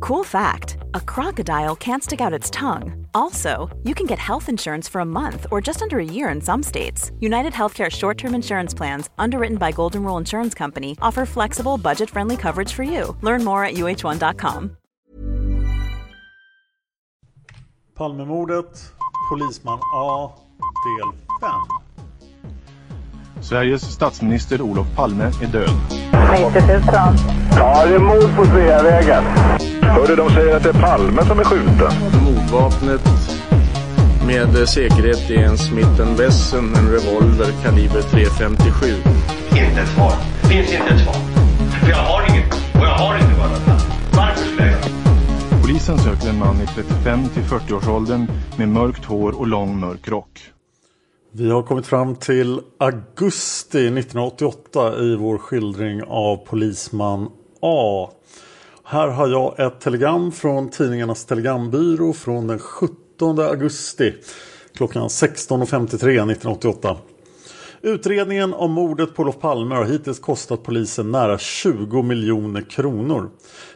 Cool fact a crocodile can't stick out its tongue. Also, you can get health insurance for a month or just under a year in some states. United Healthcare short term insurance plans, underwritten by Golden Rule Insurance Company, offer flexible, budget friendly coverage for you. Learn more at uh1.com. Palmemordet, Polisman A, del 5. Sveriges statsminister Olof Palme är död. 90 000. Ja, det är mord på Sveavägen. Hörde de säger att det är Palme som är skjuten. Mordvapnet med säkerhet är en Smith Wesson, en revolver kaliber .357. Inte ett svar. Finns inte ett svar. För jag har inget. Och jag har inte varit Varför skulle jag Polisen söker en man i 35 till 40-årsåldern med mörkt hår och lång mörk rock. Vi har kommit fram till augusti 1988 i vår skildring av polisman A. Här har jag ett telegram från tidningarnas telegrambyrå från den 17 augusti klockan 16.53 1988. Utredningen om mordet på Olof Palme har hittills kostat polisen nära 20 miljoner kronor.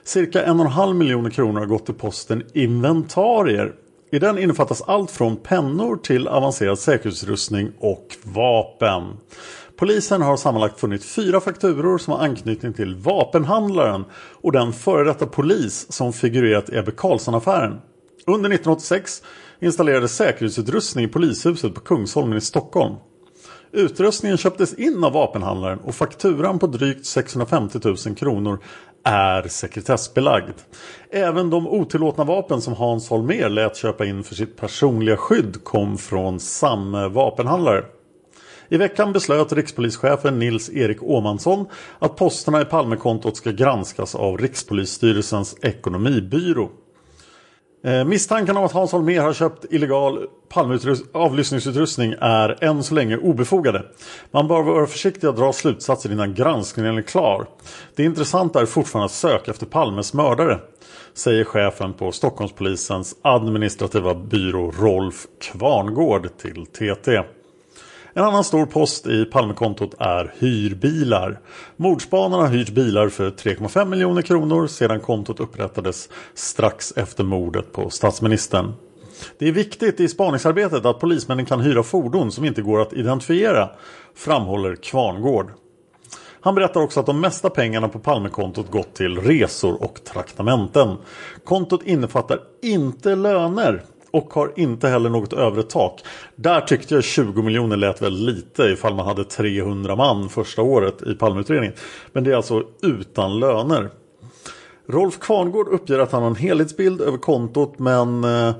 Cirka en och en halv miljoner kronor har gått till posten inventarier. I den innefattas allt från pennor till avancerad säkerhetsutrustning och vapen. Polisen har sammanlagt funnit fyra fakturor som har anknytning till vapenhandlaren och den före detta polis som figurerat i Ebbe Carlsson-affären. Under 1986 installerades säkerhetsutrustning i polishuset på Kungsholmen i Stockholm. Utrustningen köptes in av vapenhandlaren och fakturan på drygt 650 000 kronor är sekretessbelagd. Även de otillåtna vapen som Hans Holmér lät köpa in för sitt personliga skydd kom från samma vapenhandlare. I veckan beslöt rikspolischefen Nils Erik Åmansson att posterna i Palmekontot ska granskas av Rikspolisstyrelsens ekonomibyrå. Eh, misstanken om att Hans Holmér har köpt illegal avlyssningsutrustning är än så länge obefogade. Man bör vara försiktig att dra slutsatser innan granskningen är klar. Det intressanta är fortfarande att söka efter Palmes mördare, säger chefen på Stockholmspolisens administrativa byrå Rolf Kvarngård till TT. En annan stor post i Palmekontot är hyrbilar. Mordspanarna har hyrt bilar för 3,5 miljoner kronor sedan kontot upprättades strax efter mordet på statsministern. Det är viktigt i spaningsarbetet att polismännen kan hyra fordon som inte går att identifiera, framhåller Kvarngård. Han berättar också att de mesta pengarna på Palmekontot gått till resor och traktamenten. Kontot innefattar inte löner och har inte heller något övre tak. Där tyckte jag 20 miljoner lät väl lite ifall man hade 300 man första året i Palmeutredningen. Men det är alltså utan löner. Rolf Kvarngård uppger att han har en helhetsbild över kontot men eh,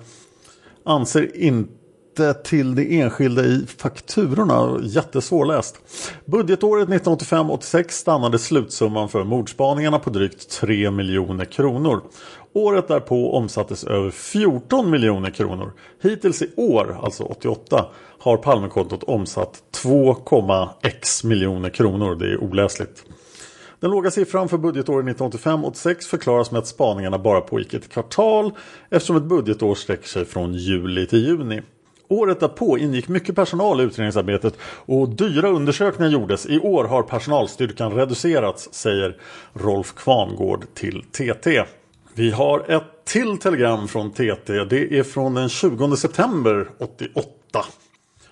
anser inte till det enskilda i fakturorna. Jättesvårläst. Budgetåret 1985-86 stannade slutsumman för mordspaningarna på drygt 3 miljoner kronor. Året därpå omsattes över 14 miljoner kronor. Hittills i år, alltså 88, har Palmekontot omsatt 2,x miljoner kronor. Det är oläsligt. Den låga siffran för budgetåret 1985-86 förklaras med att spaningarna bara pågick ett kvartal eftersom ett budgetår sträcker sig från juli till juni. Året därpå ingick mycket personal i utredningsarbetet och dyra undersökningar gjordes. I år har personalstyrkan reducerats, säger Rolf Kvangård till TT. Vi har ett till telegram från TT. Det är från den 20 september 88.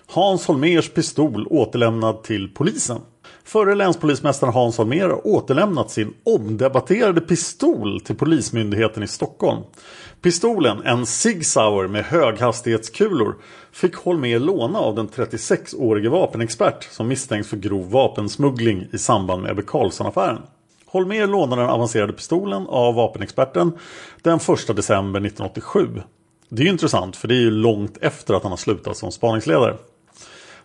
Hans Holmers pistol återlämnad till polisen. Förre länspolismästaren Hans Holmér har återlämnat sin omdebatterade pistol till Polismyndigheten i Stockholm. Pistolen, en Sig Sauer med höghastighetskulor, fick Holmér låna av den 36-årige vapenexpert som misstänks för grov vapensmuggling i samband med Ebbe Carlsson-affären. Holmér lånade den avancerade pistolen av vapenexperten den 1 december 1987. Det är ju intressant för det är ju långt efter att han har slutat som spaningsledare.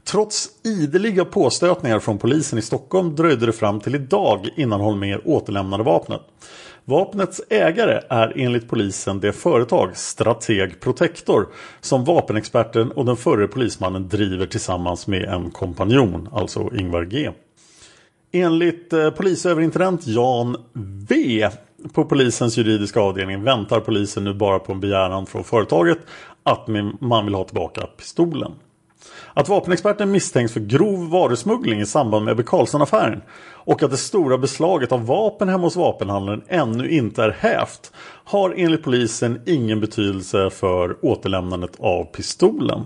Trots ideliga påstötningar från polisen i Stockholm dröjde det fram till idag innan Holmér återlämnade vapnet. Vapnets ägare är enligt polisen det företag Strateg Protector som vapenexperten och den förre polismannen driver tillsammans med en kompanjon, alltså Ingvar G. Enligt eh, polisöverintendent Jan V på polisens juridiska avdelning väntar polisen nu bara på en begäran från företaget att man vill ha tillbaka pistolen. Att vapenexperten misstänks för grov varusmuggling i samband med Ebbe Carlsson-affären och att det stora beslaget av vapen hemma hos vapenhandeln ännu inte är hävt har enligt polisen ingen betydelse för återlämnandet av pistolen.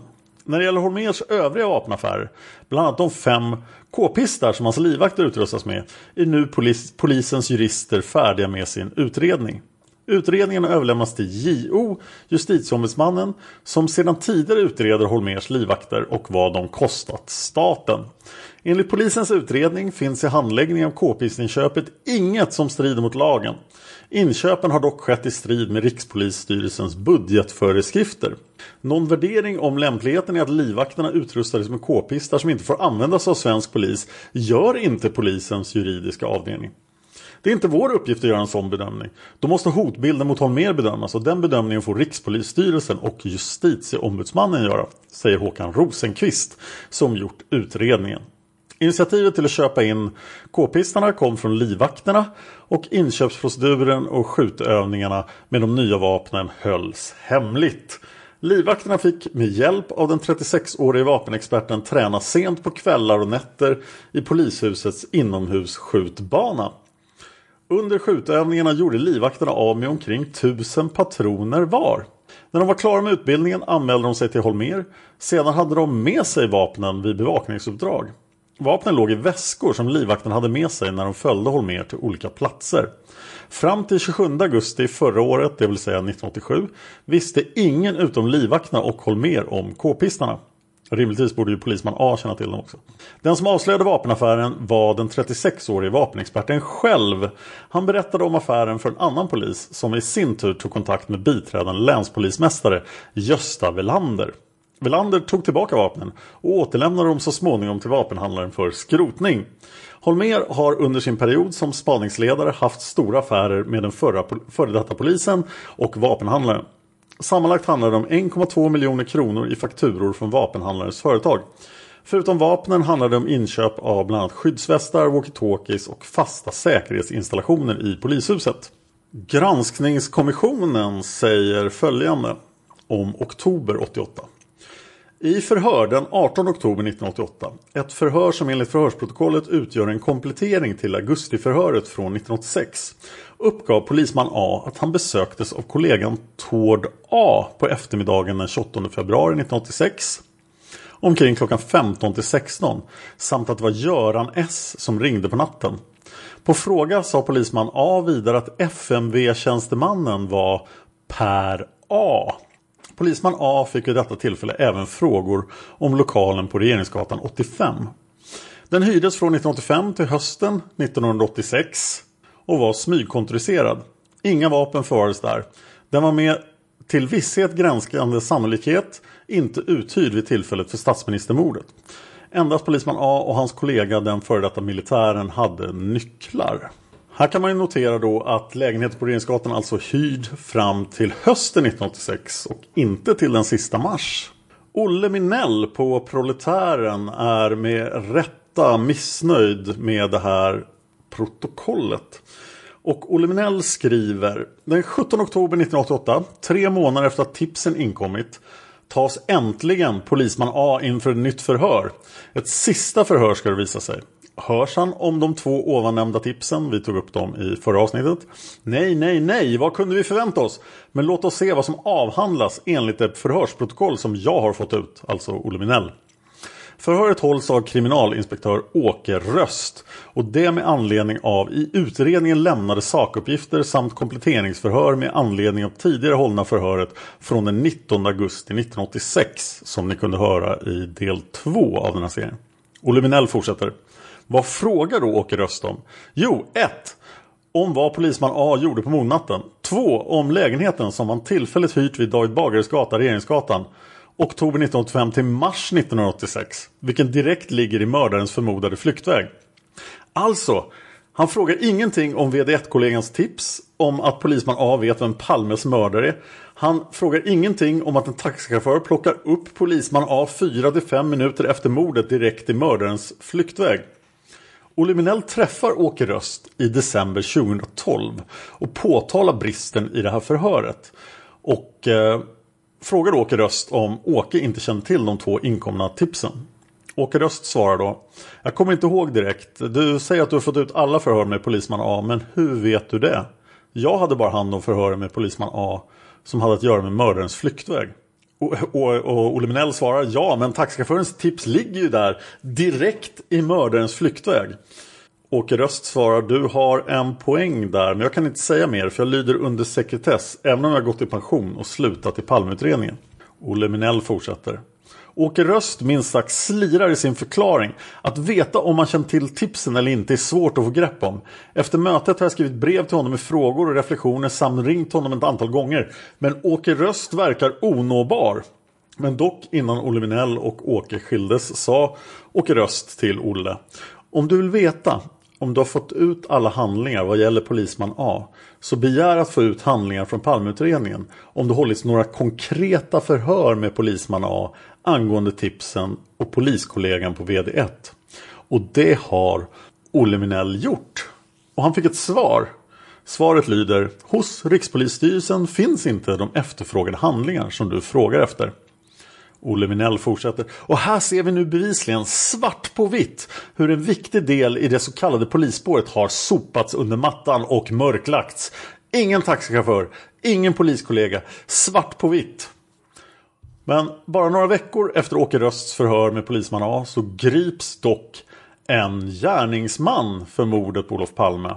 När det gäller Holmers övriga vapenaffärer, bland annat de fem k-pistar som hans livvakter utrustas med, är nu polis, polisens jurister färdiga med sin utredning. Utredningen överlämnas till JO, justitieombudsmannen, som sedan tidigare utreder Holmers livvakter och vad de kostat staten. Enligt polisens utredning finns i handläggningen av k-pistinköpet inget som strider mot lagen. Inköpen har dock skett i strid med Rikspolisstyrelsens budgetföreskrifter. Någon värdering om lämpligheten i att livvakterna utrustades med k-pistar som inte får användas av svensk polis gör inte polisens juridiska avdelning. Det är inte vår uppgift att göra en sån bedömning. Då måste hotbilden mot Holmér bedömas och den bedömningen får Rikspolisstyrelsen och Justitieombudsmannen göra, säger Håkan Rosenqvist som gjort utredningen. Initiativet till att köpa in k-pistarna kom från livvakterna och inköpsproceduren och skjutövningarna med de nya vapnen hölls hemligt. Livvakterna fick med hjälp av den 36-årige vapenexperten träna sent på kvällar och nätter i polishusets inomhusskjutbana. Under skjutövningarna gjorde livvakterna av med omkring 1000 patroner var. När de var klara med utbildningen anmälde de sig till Holmer. Sedan hade de med sig vapnen vid bevakningsuppdrag. Vapnen låg i väskor som livvakten hade med sig när de följde Holmer till olika platser. Fram till 27 augusti förra året, det vill säga 1987, visste ingen utom livvakterna och Holmer om k-pistarna. Rimligtvis borde ju polisman A känna till dem också. Den som avslöjade vapenaffären var den 36-årige vapenexperten själv. Han berättade om affären för en annan polis som i sin tur tog kontakt med biträdande länspolismästare Gösta Velander. Velander tog tillbaka vapnen och återlämnade dem så småningom till vapenhandlaren för skrotning. Holmer har under sin period som spaningsledare haft stora affärer med den förra, före detta polisen och vapenhandlaren. Sammanlagt handlar det om 1,2 miljoner kronor i fakturor från vapenhandlarens företag. Förutom vapnen handlar det om inköp av bland annat skyddsvästar, walkie-talkies och fasta säkerhetsinstallationer i polishuset. Granskningskommissionen säger följande om oktober 88. I förhör den 18 oktober 1988, ett förhör som enligt förhörsprotokollet utgör en komplettering till augustiförhöret från 1986, uppgav polisman A att han besöktes av kollegan Tord A på eftermiddagen den 28 februari 1986 omkring klockan 15 till 16 samt att det var Göran S som ringde på natten. På fråga sa polisman A vidare att FMV-tjänstemannen var Per A. Polisman A fick vid detta tillfälle även frågor om lokalen på Regeringsgatan 85. Den hyrdes från 1985 till hösten 1986 och var smygkontoriserad. Inga vapen förvarades där. Den var med till visshet granskande sannolikhet inte uthyrd vid tillfället för statsministermordet. Endast polisman A och hans kollega den före detta militären hade nycklar. Här kan man ju notera då att lägenheten på Regeringsgatan alltså hyrd fram till hösten 1986 och inte till den sista mars. Olle Minell på Proletären är med rätta missnöjd med det här protokollet. Och Olle Minell skriver Den 17 oktober 1988, tre månader efter att tipsen inkommit tas äntligen polisman A inför ett nytt förhör. Ett sista förhör ska det visa sig. Hörs han om de två ovannämnda tipsen? Vi tog upp dem i förra avsnittet. Nej, nej, nej, vad kunde vi förvänta oss? Men låt oss se vad som avhandlas enligt det förhörsprotokoll som jag har fått ut, alltså Olle Minell. Förhöret hålls av kriminalinspektör Åke Röst och det med anledning av i utredningen lämnade sakuppgifter samt kompletteringsförhör med anledning av tidigare hållna förhöret från den 19 augusti 1986 som ni kunde höra i del 2 av den här serien. Olle Minell fortsätter. Vad frågar då Åke Röst om? Jo, 1. Om vad polisman A gjorde på mordnatten. 2. Om lägenheten som han tillfälligt hyrt vid David Bagares gata, Regeringsgatan oktober 1985 till mars 1986. Vilken direkt ligger i mördarens förmodade flyktväg. Alltså, han frågar ingenting om VD1-kollegans tips om att polisman A vet vem Palmes mördare är. Han frågar ingenting om att en taxichaufför plockar upp polisman A 4-5 minuter efter mordet direkt i mördarens flyktväg. Olle Minell träffar Åke Röst i december 2012 och påtalar bristen i det här förhöret. Och eh, frågar Åke Röst om Åke inte kände till de två inkomna tipsen. Åke Röst svarar då Jag kommer inte ihåg direkt. Du säger att du har fått ut alla förhör med polisman A, men hur vet du det? Jag hade bara hand om förhören med polisman A som hade att göra med mördarens flyktväg. Och, och, och Olle Minell svarar ja, men taxichaufförens tips ligger ju där direkt i mördarens flyktväg. Åke Röst svarar du har en poäng där men jag kan inte säga mer för jag lyder under sekretess även om jag gått i pension och slutat i Palmeutredningen. Olle Minell fortsätter. Åke Röst minst sagt slirar i sin förklaring. Att veta om man känt till tipsen eller inte är svårt att få grepp om. Efter mötet har jag skrivit brev till honom med frågor och reflektioner samt ringt honom ett antal gånger. Men Åke Röst verkar onåbar. Men dock innan Olle Minell och Åke skildes sa Åke Röst till Olle. Om du vill veta om du har fått ut alla handlingar vad gäller polisman A så begär att få ut handlingar från Palmeutredningen om det hållits några konkreta förhör med polisman A angående tipsen och poliskollegan på VD1. Och det har Olle Minell gjort. Och han fick ett svar. Svaret lyder Hos Rikspolisstyrelsen finns inte de efterfrågade handlingar som du frågar efter. Olle Minell fortsätter. Och här ser vi nu bevisligen svart på vitt hur en viktig del i det så kallade polisspåret har sopats under mattan och mörklagts. Ingen taxichaufför, ingen poliskollega, svart på vitt. Men bara några veckor efter Åke Rösts förhör med polisman A så grips dock en gärningsman för mordet på Olof Palme.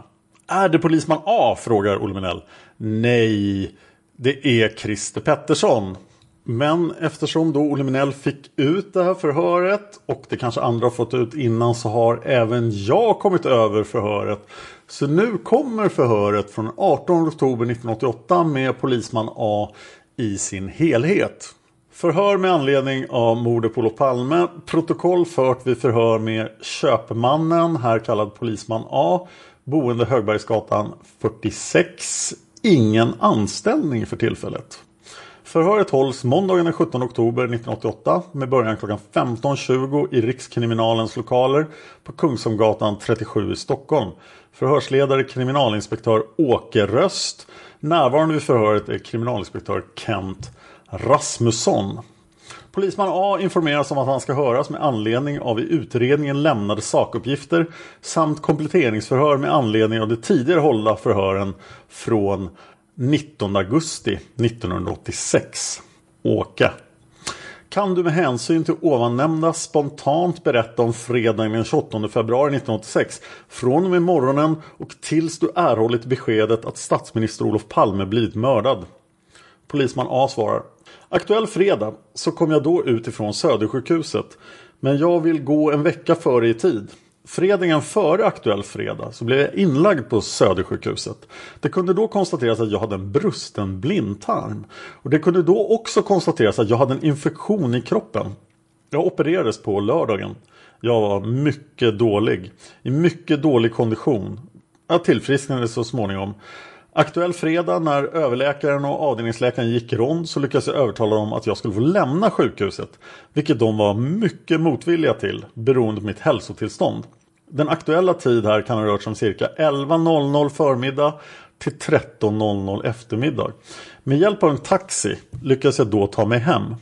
Är det polisman A? frågar Olle Minell. Nej, det är Christer Pettersson. Men eftersom då Olle Minell fick ut det här förhöret och det kanske andra har fått ut innan så har även jag kommit över förhöret. Så nu kommer förhöret från 18 oktober 1988 med polisman A i sin helhet. Förhör med anledning av mordet på Olof Palme. Protokoll fört vid förhör med köpmannen, här kallad polisman A. Boende Högbergsgatan 46. Ingen anställning för tillfället. Förhöret hålls måndagen den 17 oktober 1988 med början klockan 15.20 i Rikskriminalens lokaler på Kungsholmgatan 37 i Stockholm. Förhörsledare kriminalinspektör Åke Röst. Närvarande vid förhöret är kriminalinspektör Kent Rasmusson. Polisman A informeras om att han ska höras med anledning av i utredningen lämnade sakuppgifter samt kompletteringsförhör med anledning av de tidigare hållna förhören från 19 augusti 1986. Åke. Kan du med hänsyn till ovannämnda spontant berätta om fredagen den 28 februari 1986 från och med morgonen och tills du erhållit beskedet att statsminister Olof Palme blivit mördad? Polisman A svarar. Aktuell fredag så kom jag då ut ifrån Södersjukhuset. Men jag vill gå en vecka före i tid. Fredagen före aktuell fredag så blev jag inlagd på Södersjukhuset. Det kunde då konstateras att jag hade en brusten blindtarm. Och det kunde då också konstateras att jag hade en infektion i kroppen. Jag opererades på lördagen. Jag var mycket dålig. I mycket dålig kondition. Jag tillfrisknade så småningom. Aktuell fredag när överläkaren och avdelningsläkaren gick rond så lyckades jag övertala dem att jag skulle få lämna sjukhuset. Vilket de var mycket motvilliga till beroende på mitt hälsotillstånd. Den aktuella tid här kan ha rört sig om cirka 11.00 förmiddag till 13.00 eftermiddag. Med hjälp av en taxi lyckades jag då ta mig hem.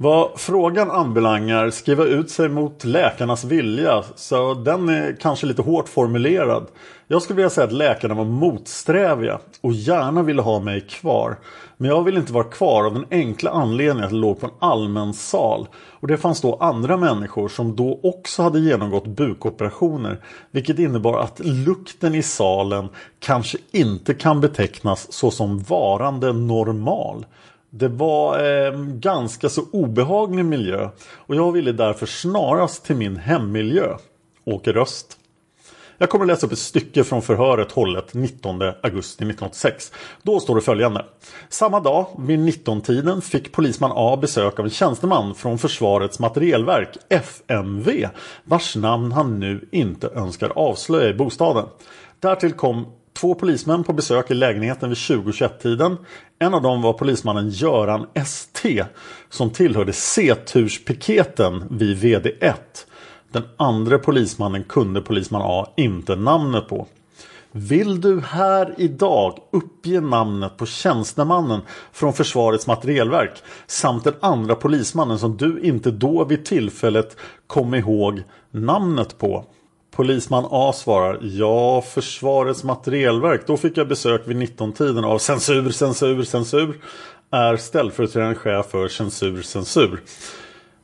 Vad frågan anbelangar skriva ut sig mot läkarnas vilja så den är kanske lite hårt formulerad. Jag skulle vilja säga att läkarna var motsträviga och gärna ville ha mig kvar. Men jag ville inte vara kvar av den enkla anledningen att jag låg på en allmän sal. Och det fanns då andra människor som då också hade genomgått bukoperationer. Vilket innebar att lukten i salen kanske inte kan betecknas såsom varande normal. Det var eh, ganska så obehaglig miljö och jag ville därför snarast till min hemmiljö. Åker Röst. Jag kommer att läsa upp ett stycke från förhöret hållet 19 augusti 1986. Då står det följande. Samma dag vid 19-tiden fick polisman A besök av en tjänsteman från Försvarets materielverk, FMV, vars namn han nu inte önskar avslöja i bostaden. Därtill kom två polismän på besök i lägenheten vid 20.21 tiden En av dem var polismannen Göran ST som tillhörde C-turspiketen vid VD1. Den andra polismannen kunde polisman A inte namnet på. Vill du här idag uppge namnet på tjänstemannen från Försvarets materielverk samt den andra polismannen som du inte då vid tillfället kom ihåg namnet på? Polisman A svarar Ja, Försvarets materielverk. Då fick jag besök vid 19-tiden av censur, censur, censur. Är ställföreträdande chef för censur, censur.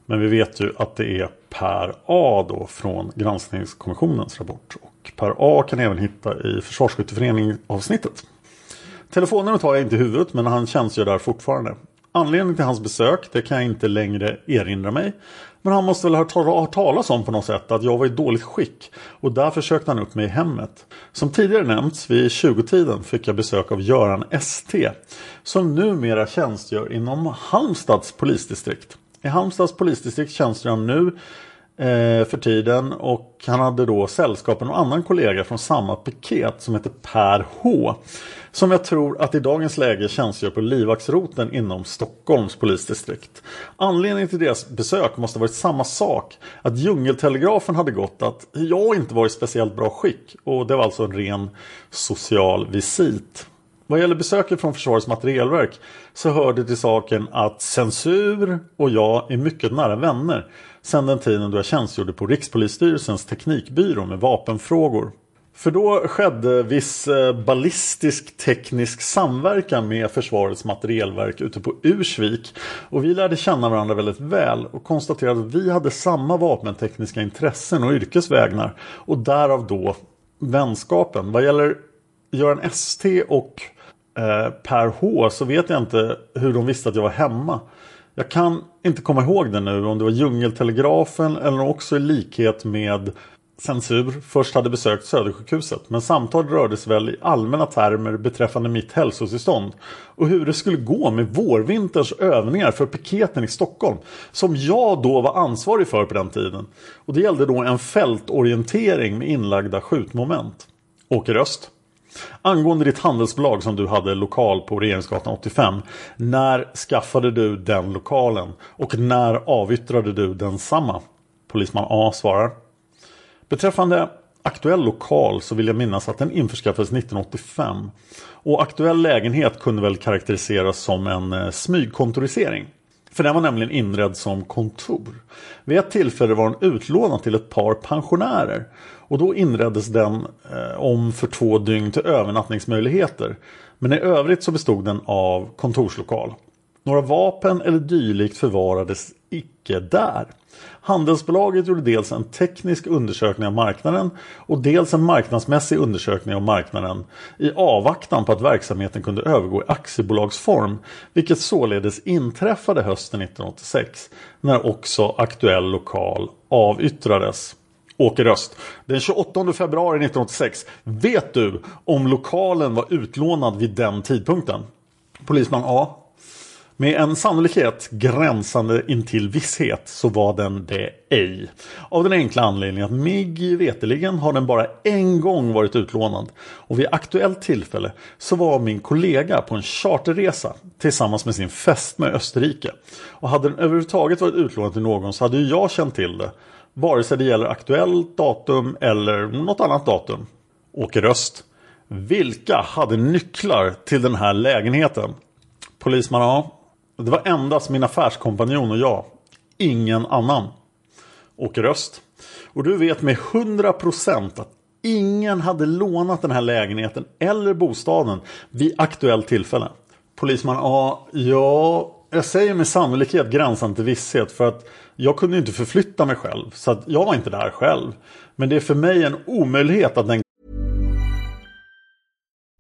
Men vi vet ju att det är Per A då från granskningskommissionens rapport. Och Per A kan även hitta i Försvarsskytteföreningen avsnittet. Telefonnumret har jag inte i huvudet men han tjänstgör där fortfarande. Anledningen till hans besök det kan jag inte längre erinra mig. Men han måste väl ha hört talas om på något sätt att jag var i dåligt skick och därför sökte han upp mig i hemmet. Som tidigare nämnts vid 20-tiden fick jag besök av Göran ST som numera tjänstgör inom Halmstads polisdistrikt. I Halmstads polisdistrikt tjänstgör han nu eh, för tiden och han hade då sällskap med en annan kollega från samma piket som heter Per H. Som jag tror att i dagens läge tjänstgör på livvaktsroten inom Stockholms polisdistrikt. Anledningen till deras besök måste ha varit samma sak. Att djungeltelegrafen hade gått att jag inte var i speciellt bra skick. Och det var alltså en ren social visit. Vad gäller besöket från Försvarets materielverk så hörde till saken att censur och jag är mycket nära vänner sedan den tiden då jag tjänstgjorde på Rikspolisstyrelsens teknikbyrå med vapenfrågor. För då skedde viss eh, ballistisk teknisk samverkan med Försvarets materielverk ute på Ursvik. Och vi lärde känna varandra väldigt väl och konstaterade att vi hade samma vapentekniska intressen och yrkesvägnar. Och därav då vänskapen. Vad gäller Göran ST och eh, Per H så vet jag inte hur de visste att jag var hemma. Jag kan inte komma ihåg det nu om det var Djungeltelegrafen eller också i likhet med censur först hade besökt Södersjukhuset men samtal rörde sig väl i allmänna termer beträffande mitt hälsotillstånd och hur det skulle gå med vårvinterns övningar för piketen i Stockholm som jag då var ansvarig för på den tiden. Och det gällde då en fältorientering med inlagda skjutmoment. Åker Öst. Angående ditt handelsbolag som du hade lokal på Regeringsgatan 85. När skaffade du den lokalen? Och när avyttrade du densamma? Polisman A svarar. Beträffande aktuell lokal så vill jag minnas att den införskaffades 1985. Och aktuell lägenhet kunde väl karaktäriseras som en eh, smygkontorisering. För den var nämligen inredd som kontor. Vid ett tillfälle var den utlånad till ett par pensionärer. Och då inreddes den eh, om för två dygn till övernattningsmöjligheter. Men i övrigt så bestod den av kontorslokal. Några vapen eller dylikt förvarades icke där. Handelsbolaget gjorde dels en teknisk undersökning av marknaden och dels en marknadsmässig undersökning av marknaden i avvaktan på att verksamheten kunde övergå i aktiebolagsform, vilket således inträffade hösten 1986 när också aktuell lokal avyttrades. Åke Röst. Den 28 februari 1986. Vet du om lokalen var utlånad vid den tidpunkten? Polisman A. Med en sannolikhet gränsande intill visshet så var den det ej. Av den enkla anledningen att mig veteligen har den bara en gång varit utlånad. Och vid aktuellt tillfälle så var min kollega på en charterresa tillsammans med sin fästmö Österrike. Och hade den överhuvudtaget varit utlånad till någon så hade ju jag känt till det. Vare sig det gäller aktuellt datum eller något annat datum. Åker Röst. Vilka hade nycklar till den här lägenheten? Polisman A. Det var endast min affärskompanjon och jag. Ingen annan. Åker Röst. Och du vet med 100% att ingen hade lånat den här lägenheten eller bostaden vid aktuellt tillfälle. Polisman A. Ja, jag säger med sannolikhet gränsande till visshet för att jag kunde inte förflytta mig själv. Så att jag var inte där själv. Men det är för mig en omöjlighet att den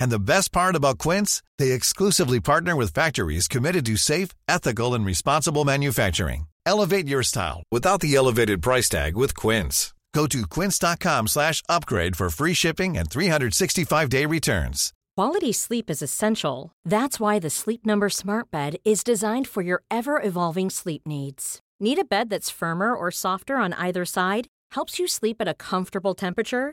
And the best part about Quince, they exclusively partner with factories committed to safe, ethical, and responsible manufacturing. Elevate your style without the elevated price tag with Quince. Go to quince.com slash upgrade for free shipping and 365-day returns. Quality sleep is essential. That's why the Sleep Number Smart Bed is designed for your ever evolving sleep needs. Need a bed that's firmer or softer on either side? Helps you sleep at a comfortable temperature?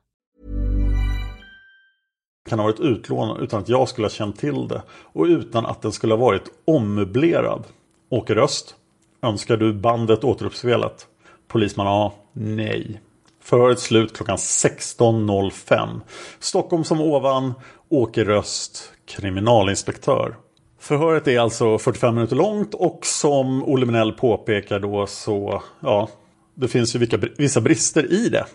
kan ha varit utlånad utan att jag skulle ha känt till det. Och utan att den skulle ha varit ommöblerad. Åker Röst. Önskar du bandet återuppspelat? Polisman A. Nej. Förhöret slut klockan 16.05. Stockholm som ovan. Åker Röst. Kriminalinspektör. Förhöret är alltså 45 minuter långt och som Olle Minell påpekar då så ja, det finns ju vissa brister i det.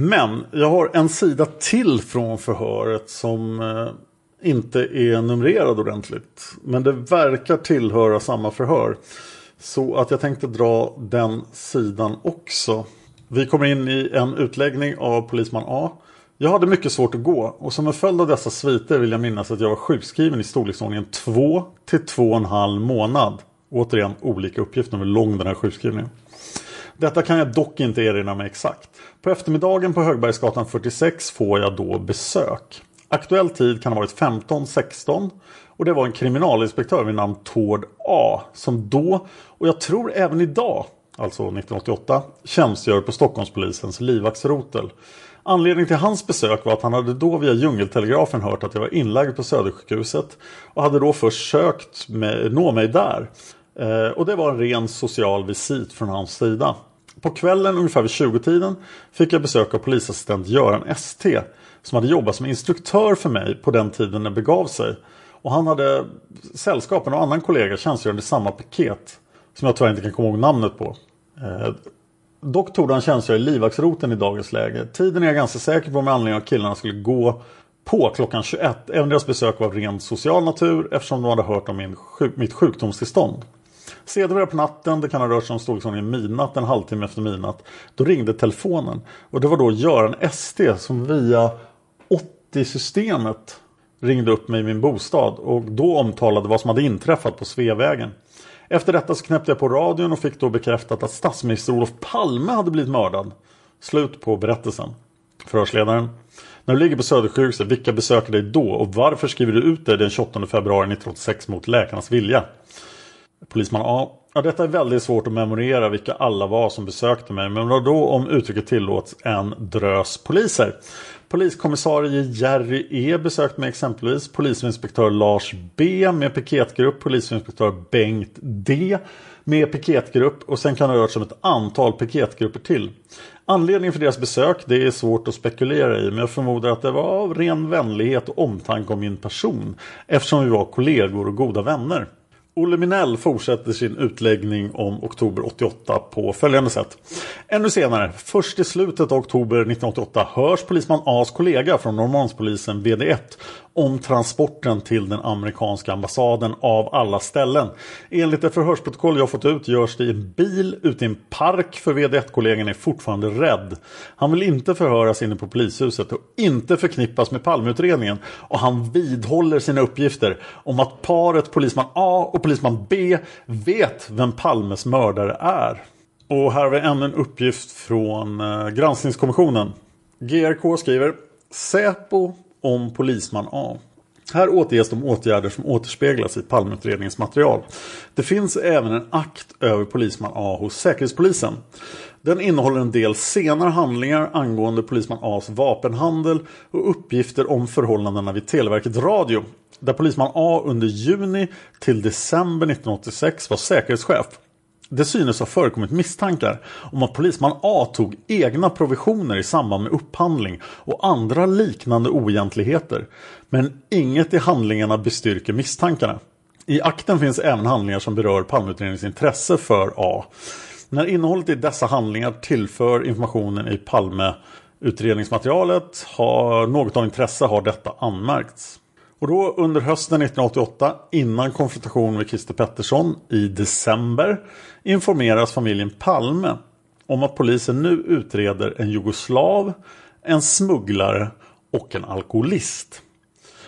Men jag har en sida till från förhöret som eh, inte är numrerad ordentligt. Men det verkar tillhöra samma förhör. Så att jag tänkte dra den sidan också. Vi kommer in i en utläggning av polisman A. Jag hade mycket svårt att gå och som en följd av dessa sviter vill jag minnas att jag var sjukskriven i storleksordningen 2 till 2,5 månad. Återigen olika uppgifter om hur lång den här sjukskrivningen. Detta kan jag dock inte erinra mig exakt. På eftermiddagen på Högbergsgatan 46 får jag då besök. Aktuell tid kan ha varit 15-16 och det var en kriminalinspektör vid namn Tord A som då och jag tror även idag, alltså 1988, tjänstgör på Stockholmspolisens livvaktsrotel. Anledningen till hans besök var att han hade då via djungeltelegrafen hört att jag var inlagd på Södersjukhuset och hade då först sökt med, nå mig där. Eh, och det var en ren social visit från hans sida. På kvällen ungefär vid 20-tiden fick jag besök av polisassistent Göran ST som hade jobbat som instruktör för mig på den tiden det begav sig. Och han hade sällskap med en annan kollega tjänstgörande i samma paket som jag tyvärr inte kan komma ihåg namnet på. Eh, dock tog han tjänstgöra i livvaktsroten i dagens läge. Tiden är jag ganska säker på med anledning av att killarna skulle gå på klockan 21. Även deras besök var av ren social natur eftersom de hade hört om min sjuk mitt sjukdomstillstånd. Sedermera på natten, det kan ha rört sig om storleksordningen midnatt, en halvtimme efter midnatt. Då ringde telefonen. Och det var då Göran ST som via 80-systemet ringde upp mig i min bostad. Och då omtalade vad som hade inträffat på Sveavägen. Efter detta så knäppte jag på radion och fick då bekräftat att statsminister Olof Palme hade blivit mördad. Slut på berättelsen. Förhörsledaren. När du ligger på Södersjukhuset, vilka besöker dig då och varför skriver du ut dig den 28 februari 1986 mot läkarnas vilja? Polisman A. Ja, detta är väldigt svårt att memorera vilka alla var som besökte mig. Men då om uttrycket tillåts en drös poliser. Poliskommissarie Jerry E besökte mig exempelvis. Polisinspektör Lars B med piketgrupp. Polisinspektör Bengt D med piketgrupp. Och sen kan det ha rört sig om ett antal piketgrupper till. Anledningen för deras besök det är svårt att spekulera i. Men jag förmodar att det var av ren vänlighet och omtanke om min person. Eftersom vi var kollegor och goda vänner. Olle Minell fortsätter sin utläggning om oktober 88 på följande sätt. Ännu senare, först i slutet av oktober 1988, hörs polisman A's kollega från Norrmalmspolisen VD1 om transporten till den amerikanska ambassaden av alla ställen. Enligt det förhörsprotokoll jag fått ut görs det i en bil ute i en park för VD1-kollegan är fortfarande rädd. Han vill inte förhöras inne på polishuset och inte förknippas med Palmeutredningen och han vidhåller sina uppgifter om att paret polisman A och polisman B vet vem Palmes mördare är. Och här har vi ännu en uppgift från eh, granskningskommissionen. GRK skriver Säpo om polisman A. Här återges de åtgärder som återspeglas i Palmeutredningens material. Det finns även en akt över polisman A hos Säkerhetspolisen. Den innehåller en del senare handlingar angående polisman A's vapenhandel och uppgifter om förhållandena vid Televerket Radio. Där polisman A under juni till december 1986 var säkerhetschef. Det synes ha förekommit misstankar om att polisman A tog egna provisioner i samband med upphandling och andra liknande oegentligheter. Men inget i handlingarna bestyrker misstankarna. I akten finns även handlingar som berör Palmeutredningens intresse för A. När innehållet i dessa handlingar tillför informationen i Palmeutredningsmaterialet har något av intresse har detta anmärkts. Och då under hösten 1988 innan konfrontation med Christer Pettersson i december informeras familjen Palme om att polisen nu utreder en jugoslav, en smugglare och en alkoholist.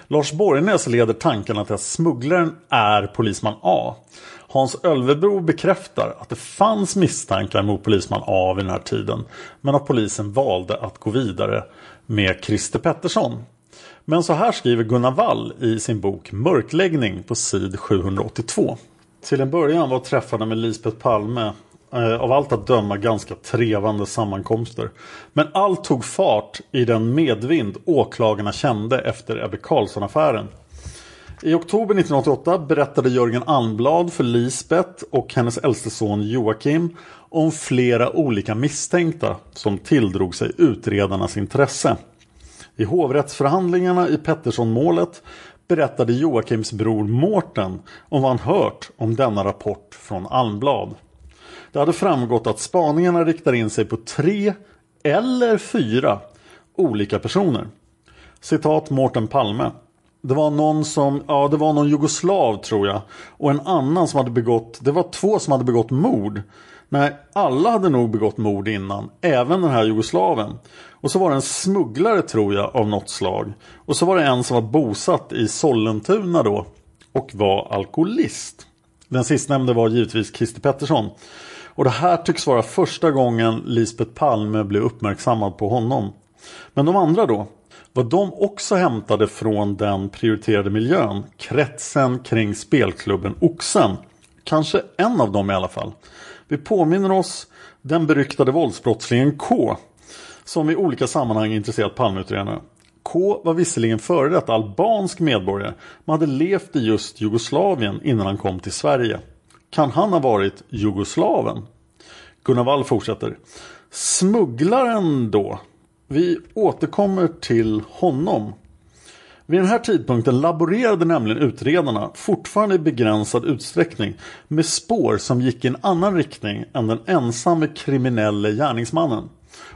Lars Borgnäs leder tankarna till att smugglaren är polisman A. Hans Ölvebro bekräftar att det fanns misstankar mot polisman A vid den här tiden men att polisen valde att gå vidare med Christer Pettersson. Men så här skriver Gunnar Wall i sin bok Mörkläggning på sid 782. Till en början var träffarna med Lisbeth Palme eh, av allt att döma ganska trevande sammankomster. Men allt tog fart i den medvind åklagarna kände efter Ebbe Carlsson-affären. I oktober 1988 berättade Jörgen Almblad för Lisbeth och hennes äldste son Joakim om flera olika misstänkta som tilldrog sig utredarnas intresse. I hovrättsförhandlingarna i Pettersson-målet berättade Joakims bror Mårten om vad han hört om denna rapport från Almblad. Det hade framgått att spaningarna riktar in sig på tre eller fyra olika personer. Citat Mårten Palme. Det var någon som, ja det var någon jugoslav tror jag. Och en annan som hade begått, det var två som hade begått mord. Nej, alla hade nog begått mord innan, även den här jugoslaven. Och så var det en smugglare tror jag av något slag. Och så var det en som var bosatt i Sollentuna då och var alkoholist. Den sistnämnde var givetvis Christer Pettersson. Och det här tycks vara första gången Lisbeth Palme blev uppmärksammad på honom. Men de andra då? Var de också hämtade från den prioriterade miljön? Kretsen kring spelklubben Oxen? Kanske en av dem i alla fall. Vi påminner oss den beryktade våldsbrottslingen K. Som i olika sammanhang intresserat Palmeutredarna. K var visserligen före detta albansk medborgare men hade levt i just Jugoslavien innan han kom till Sverige. Kan han ha varit jugoslaven? Gunnar Wall fortsätter. Smugglaren då? Vi återkommer till honom. Vid den här tidpunkten laborerade nämligen utredarna fortfarande i begränsad utsträckning med spår som gick i en annan riktning än den ensamme kriminelle gärningsmannen.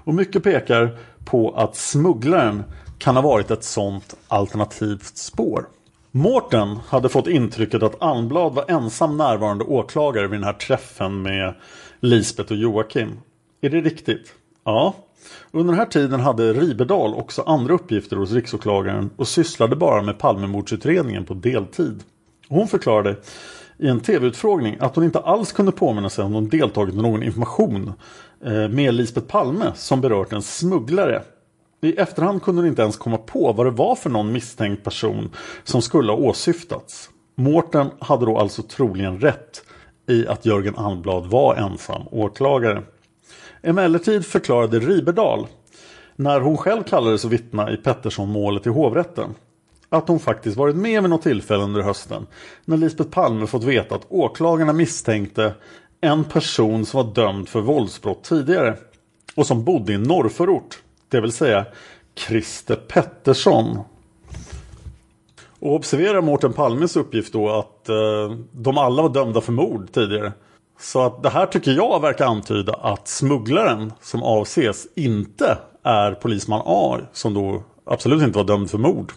Och mycket pekar på att smugglaren kan ha varit ett sådant alternativt spår. Mårten hade fått intrycket att Almblad var ensam närvarande åklagare vid den här träffen med Lisbeth och Joakim. Är det riktigt? Ja. Under den här tiden hade Ribedal också andra uppgifter hos riksåklagaren och sysslade bara med Palmemordsutredningen på deltid. Hon förklarade i en tv-utfrågning att hon inte alls kunde påminna sig om hon deltagit med någon information eh, med Lisbeth Palme som berört en smugglare. I efterhand kunde hon inte ens komma på vad det var för någon misstänkt person som skulle ha åsyftats. Mårten hade då alltså troligen rätt i att Jörgen Almblad var ensam åklagare. Emellertid förklarade Riberdal, när hon själv kallades att vittna i Pettersson-målet i hovrätten, att hon faktiskt varit med vid något tillfälle under hösten när Lisbeth Palme fått veta att åklagarna misstänkte en person som var dömd för våldsbrott tidigare och som bodde i norrförort, det vill säga Christer Pettersson. Och observera Mårten Palmes uppgift då att eh, de alla var dömda för mord tidigare. Så att det här tycker jag verkar antyda att smugglaren som avses inte är polisman A som då absolut inte var dömd för mord.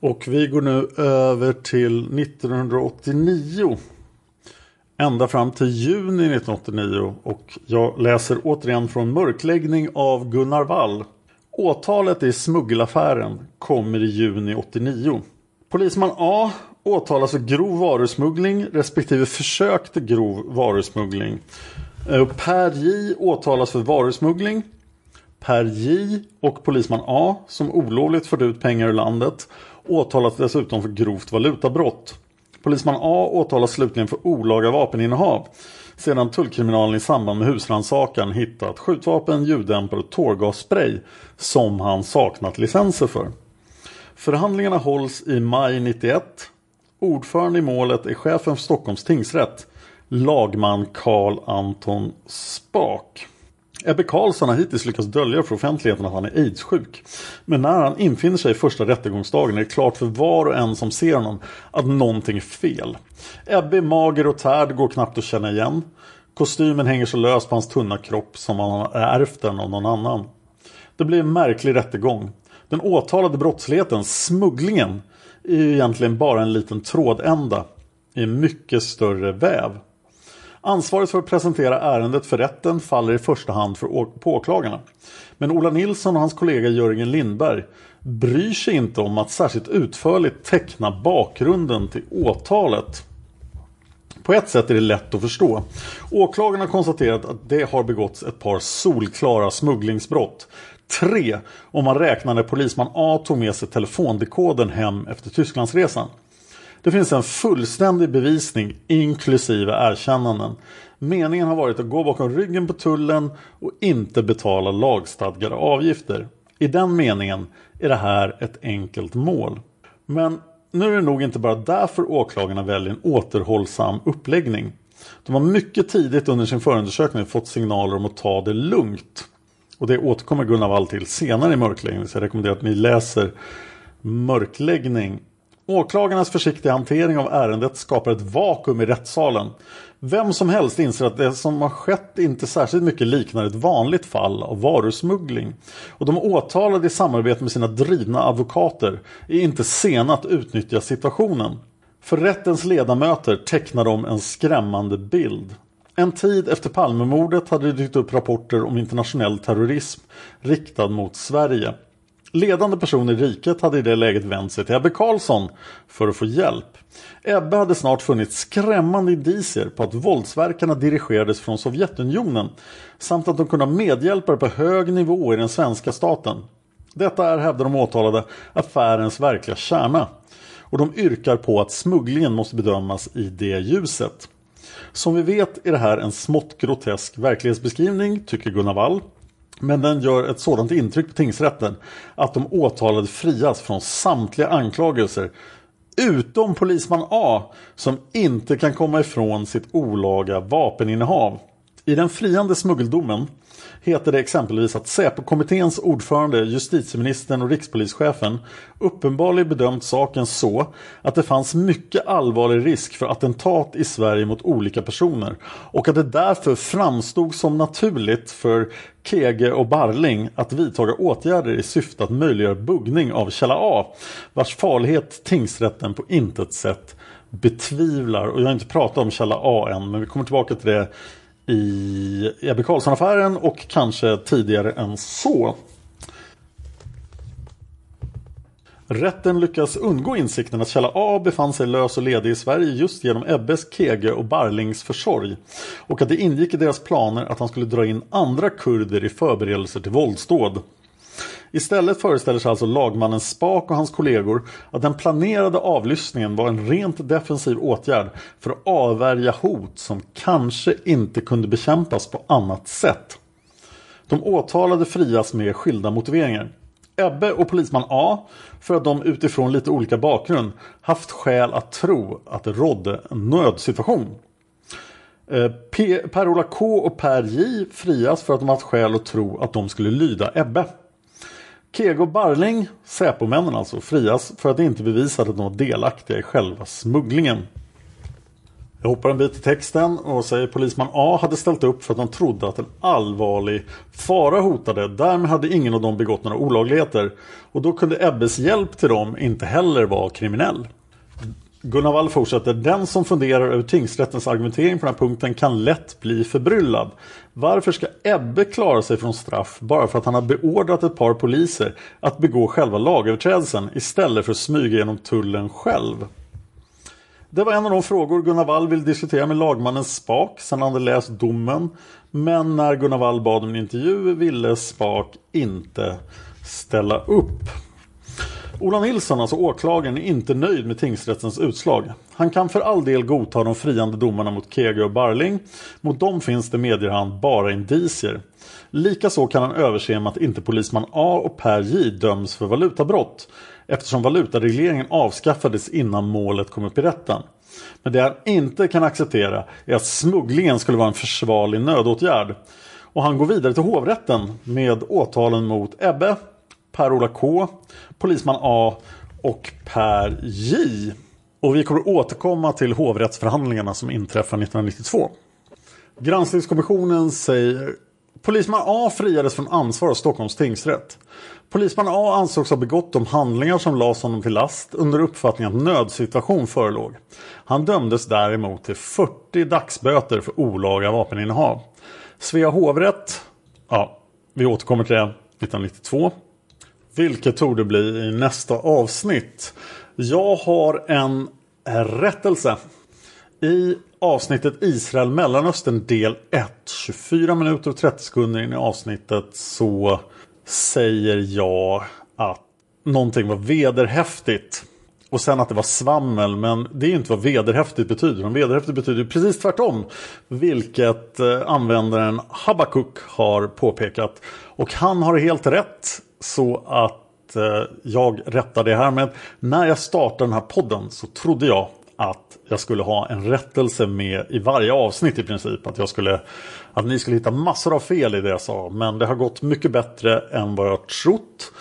Och vi går nu över till 1989. Ända fram till juni 1989 och jag läser återigen från Mörkläggning av Gunnar Wall. Åtalet i smuggelaffären kommer i juni 89. Polisman A åtalas för grov varusmuggling respektive försök till grov varusmuggling. Eh, per J åtalas för varusmuggling. Per J och polisman A som olovligt fört ut pengar ur landet åtalas dessutom för grovt valutabrott. Polisman A åtalas slutligen för olaga vapeninnehav sedan tullkriminalen i samband med husrannsakan hittat skjutvapen, ljuddämpare och tårgasspray som han saknat licenser för. Förhandlingarna hålls i maj 91. Ordförande i målet är chefen för Stockholms tingsrätt, lagman Karl Anton Spak. Ebbe Karlsson har hittills lyckats dölja för offentligheten att han är aidssjuk. Men när han infinner sig första rättegångsdagen är det klart för var och en som ser honom att någonting är fel. Ebbe är mager och tärd, går knappt att känna igen. Kostymen hänger så löst på hans tunna kropp som han har ärvt den av någon annan. Det blir en märklig rättegång. Den åtalade brottsligheten, smugglingen, är ju egentligen bara en liten trådända i en mycket större väv. Ansvaret för att presentera ärendet för rätten faller i första hand för på åklagarna. Men Ola Nilsson och hans kollega Jörgen Lindberg bryr sig inte om att särskilt utförligt teckna bakgrunden till åtalet. På ett sätt är det lätt att förstå. Åklagarna har konstaterat att det har begåtts ett par solklara smugglingsbrott. Tre om man räknar när polisman A tog med sig telefondekoden hem efter Tysklandsresan. Det finns en fullständig bevisning inklusive erkännanden. Meningen har varit att gå bakom ryggen på tullen och inte betala lagstadgade avgifter. I den meningen är det här ett enkelt mål. Men nu är det nog inte bara därför åklagarna väljer en återhållsam uppläggning. De har mycket tidigt under sin förundersökning fått signaler om att ta det lugnt. Och det återkommer Gunnar Wall till senare i mörkläggning. Så jag rekommenderar att ni läser Mörkläggning Åklagarnas försiktiga hantering av ärendet skapar ett vakuum i rättssalen. Vem som helst inser att det som har skett inte särskilt mycket liknar ett vanligt fall av varusmuggling. Och de åtalade i samarbete med sina drivna advokater är inte sena att utnyttja situationen. För rättens ledamöter tecknar de en skrämmande bild. En tid efter Palmemordet hade det dykt upp rapporter om internationell terrorism riktad mot Sverige. Ledande personer i riket hade i det läget vänt sig till Ebbe Carlsson för att få hjälp. Ebbe hade snart funnit skrämmande indicier på att våldsverkarna dirigerades från Sovjetunionen samt att de kunde ha medhjälpare på hög nivå i den svenska staten. Detta är, hävdar de åtalade, affärens verkliga kärna. Och de yrkar på att smugglingen måste bedömas i det ljuset. Som vi vet är det här en smått grotesk verklighetsbeskrivning, tycker Gunnar Wall. Men den gör ett sådant intryck på tingsrätten att de åtalade frias från samtliga anklagelser utom polisman A som inte kan komma ifrån sitt olaga vapeninnehav. I den friande smuggeldomen heter det exempelvis att Säpo-kommitténs ordförande, justitieministern och rikspolischefen uppenbarligen bedömt saken så att det fanns mycket allvarlig risk för attentat i Sverige mot olika personer och att det därför framstod som naturligt för Kege och Barling att vidtaga åtgärder i syfte att möjliggöra buggning av källa A vars farlighet tingsrätten på intet sätt betvivlar. Och jag har inte pratat om källa A än men vi kommer tillbaka till det i Ebbe Carlsson-affären och kanske tidigare än så. Rätten lyckas undgå insikten att källa A befann sig lös och ledig i Sverige just genom Ebbes, Kege och Barlings försorg. Och att det ingick i deras planer att han skulle dra in andra kurder i förberedelser till våldsdåd. Istället föreställer sig alltså lagmannen Spak och hans kollegor att den planerade avlyssningen var en rent defensiv åtgärd för att avvärja hot som kanske inte kunde bekämpas på annat sätt. De åtalade frias med skilda motiveringar. Ebbe och polisman A för att de utifrån lite olika bakgrund haft skäl att tro att det rådde en nödsituation. Eh, Per-Ola K och Per J frias för att de haft skäl att tro att de skulle lyda Ebbe. Kego Barling, Säpomännen alltså, frias för att de inte bevisade att de var delaktiga i själva smugglingen. Jag hoppar en bit i texten och säger polisman A hade ställt upp för att de trodde att en allvarlig fara hotade. Därmed hade ingen av dem begått några olagligheter. Och då kunde Ebbes hjälp till dem inte heller vara kriminell. Gunnar Wall fortsätter. Den som funderar över tingsrättens argumentering på den här punkten kan lätt bli förbryllad. Varför ska Ebbe klara sig från straff bara för att han har beordrat ett par poliser att begå själva lagöverträdelsen istället för att smyga genom tullen själv? Det var en av de frågor Gunnar Wall ville diskutera med lagmannen Spak sedan han hade läst domen. Men när Gunnar Wall bad om en intervju ville Spak inte ställa upp. Ola Nilsson, alltså åklagaren, är inte nöjd med tingsrättens utslag. Han kan för all del godta de friande domarna mot Kege och Barling. Mot dem finns det, medger han, bara indicier. Likaså kan han överse med att inte polisman A och Per J döms för valutabrott eftersom valutaregleringen avskaffades innan målet kom upp i rätten. Men det han inte kan acceptera är att smugglingen skulle vara en försvarlig nödåtgärd. Och han går vidare till hovrätten med åtalen mot Ebbe, Per-Ola K, Polisman A och Per J. Och vi kommer återkomma till hovrättsförhandlingarna som inträffar 1992. Granskningskommissionen säger Polisman A friades från ansvar av Stockholms tingsrätt. Polisman A ansågs ha begått de handlingar som lades honom till last under uppfattning att nödsituation förelåg. Han dömdes däremot till 40 dagsböter för olaga vapeninnehav. Svea hovrätt, ja, vi återkommer till det 1992. Vilket tog det bli i nästa avsnitt. Jag har en rättelse. I avsnittet Israel Mellanöstern del 1, 24 minuter och 30 sekunder in i avsnittet så säger jag att någonting var vederhäftigt. Och sen att det var svammel, men det är ju inte vad vederhäftigt betyder. Men vederhäftigt betyder precis tvärtom. Vilket eh, användaren Habakuk har påpekat. Och han har helt rätt. Så att eh, jag rättar det här med. När jag startade den här podden så trodde jag att jag skulle ha en rättelse med i varje avsnitt i princip. Att, jag skulle, att ni skulle hitta massor av fel i det jag sa. Men det har gått mycket bättre än vad jag trott.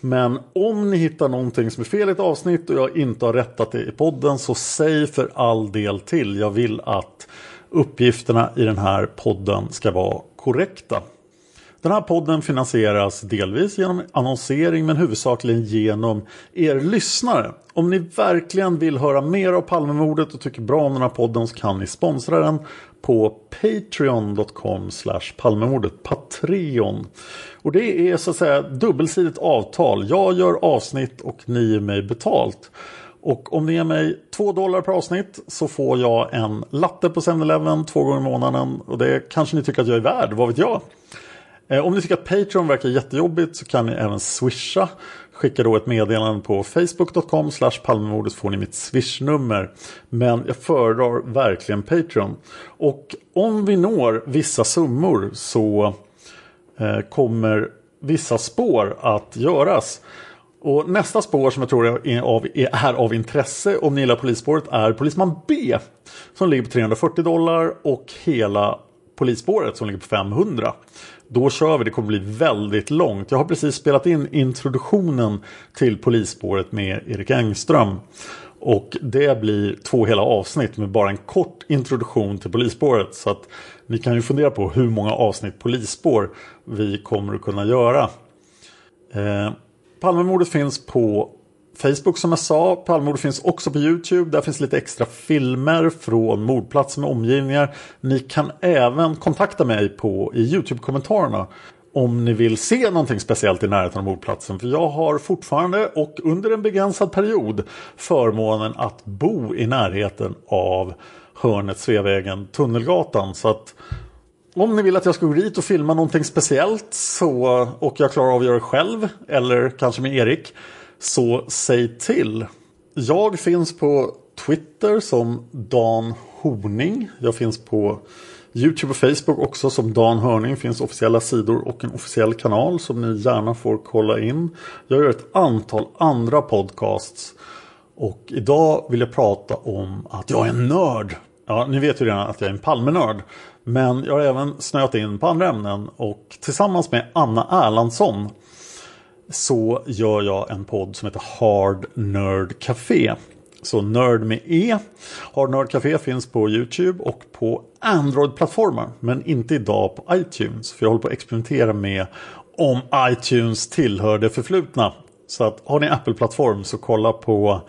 Men om ni hittar någonting som är fel i ett avsnitt och jag inte har rättat det i podden så säg för all del till. Jag vill att uppgifterna i den här podden ska vara korrekta. Den här podden finansieras delvis genom annonsering men huvudsakligen genom er lyssnare. Om ni verkligen vill höra mer av Palmemordet och tycker bra om den här podden så kan ni sponsra den på patreon.com palmemordet. Patreon. Och det är så att säga dubbelsidigt avtal. Jag gör avsnitt och ni ger mig betalt. Och om ni ger mig 2 dollar per avsnitt så får jag en latte på 7-Eleven två gånger i månaden. Och det kanske ni tycker att jag är värd, vad vet jag? Eh, om ni tycker att Patreon verkar jättejobbigt så kan ni även swisha. Skicka då ett meddelande på facebook.com palmemordet får ni mitt swishnummer. Men jag föredrar verkligen Patreon. Och om vi når vissa summor så eh, kommer vissa spår att göras. Och nästa spår som jag tror är av, är av intresse om ni gillar polisspåret är Polisman B. Som ligger på 340 dollar och hela polisspåret som ligger på 500. Då kör vi, det kommer bli väldigt långt. Jag har precis spelat in introduktionen till polisspåret med Erik Engström. Och det blir två hela avsnitt med bara en kort introduktion till polisspåret. Så att ni kan ju fundera på hur många avsnitt polisspår vi kommer att kunna göra. Eh, Palmemordet finns på Facebook som jag sa. Palmemordet finns också på Youtube. Där finns lite extra filmer från mordplatser med omgivningar. Ni kan även kontakta mig på i Youtube-kommentarerna. Om ni vill se någonting speciellt i närheten av mordplatsen. För jag har fortfarande och under en begränsad period förmånen att bo i närheten av hörnet Sveavägen Tunnelgatan. Så att om ni vill att jag ska gå dit och filma någonting speciellt så, och jag klarar av att göra det själv eller kanske med Erik så säg till. Jag finns på Twitter som Dan Horning. Jag finns på Youtube och Facebook också som Dan Hörning. finns officiella sidor och en officiell kanal som ni gärna får kolla in. Jag gör ett antal andra podcasts. Och idag vill jag prata om att jag är en nörd. Ja, ni vet ju redan att jag är en Palmenörd. Men jag har även snöat in på andra ämnen och tillsammans med Anna Erlandsson så gör jag en podd som heter Hard Nerd Café. Så Nörd med E. Hard Nerd Café finns på Youtube och på Android-plattformar. Men inte idag på iTunes. För jag håller på att experimentera med om iTunes tillhör det förflutna. Så att har ni Apple-plattform så kolla på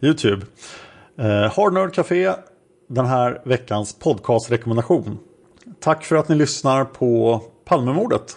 Youtube. Eh, Hard Nerd Café, den här veckans podcastrekommendation. Tack för att ni lyssnar på Palmemordet.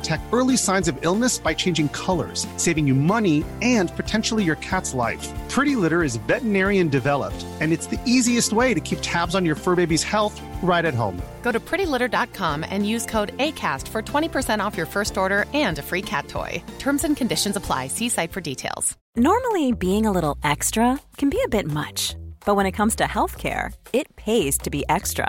detect early signs of illness by changing colors, saving you money and potentially your cat's life. Pretty Litter is veterinarian developed, and it's the easiest way to keep tabs on your fur baby's health right at home. Go to prettylitter.com and use code ACAST for 20% off your first order and a free cat toy. Terms and conditions apply. See site for details. Normally, being a little extra can be a bit much, but when it comes to healthcare, it pays to be extra.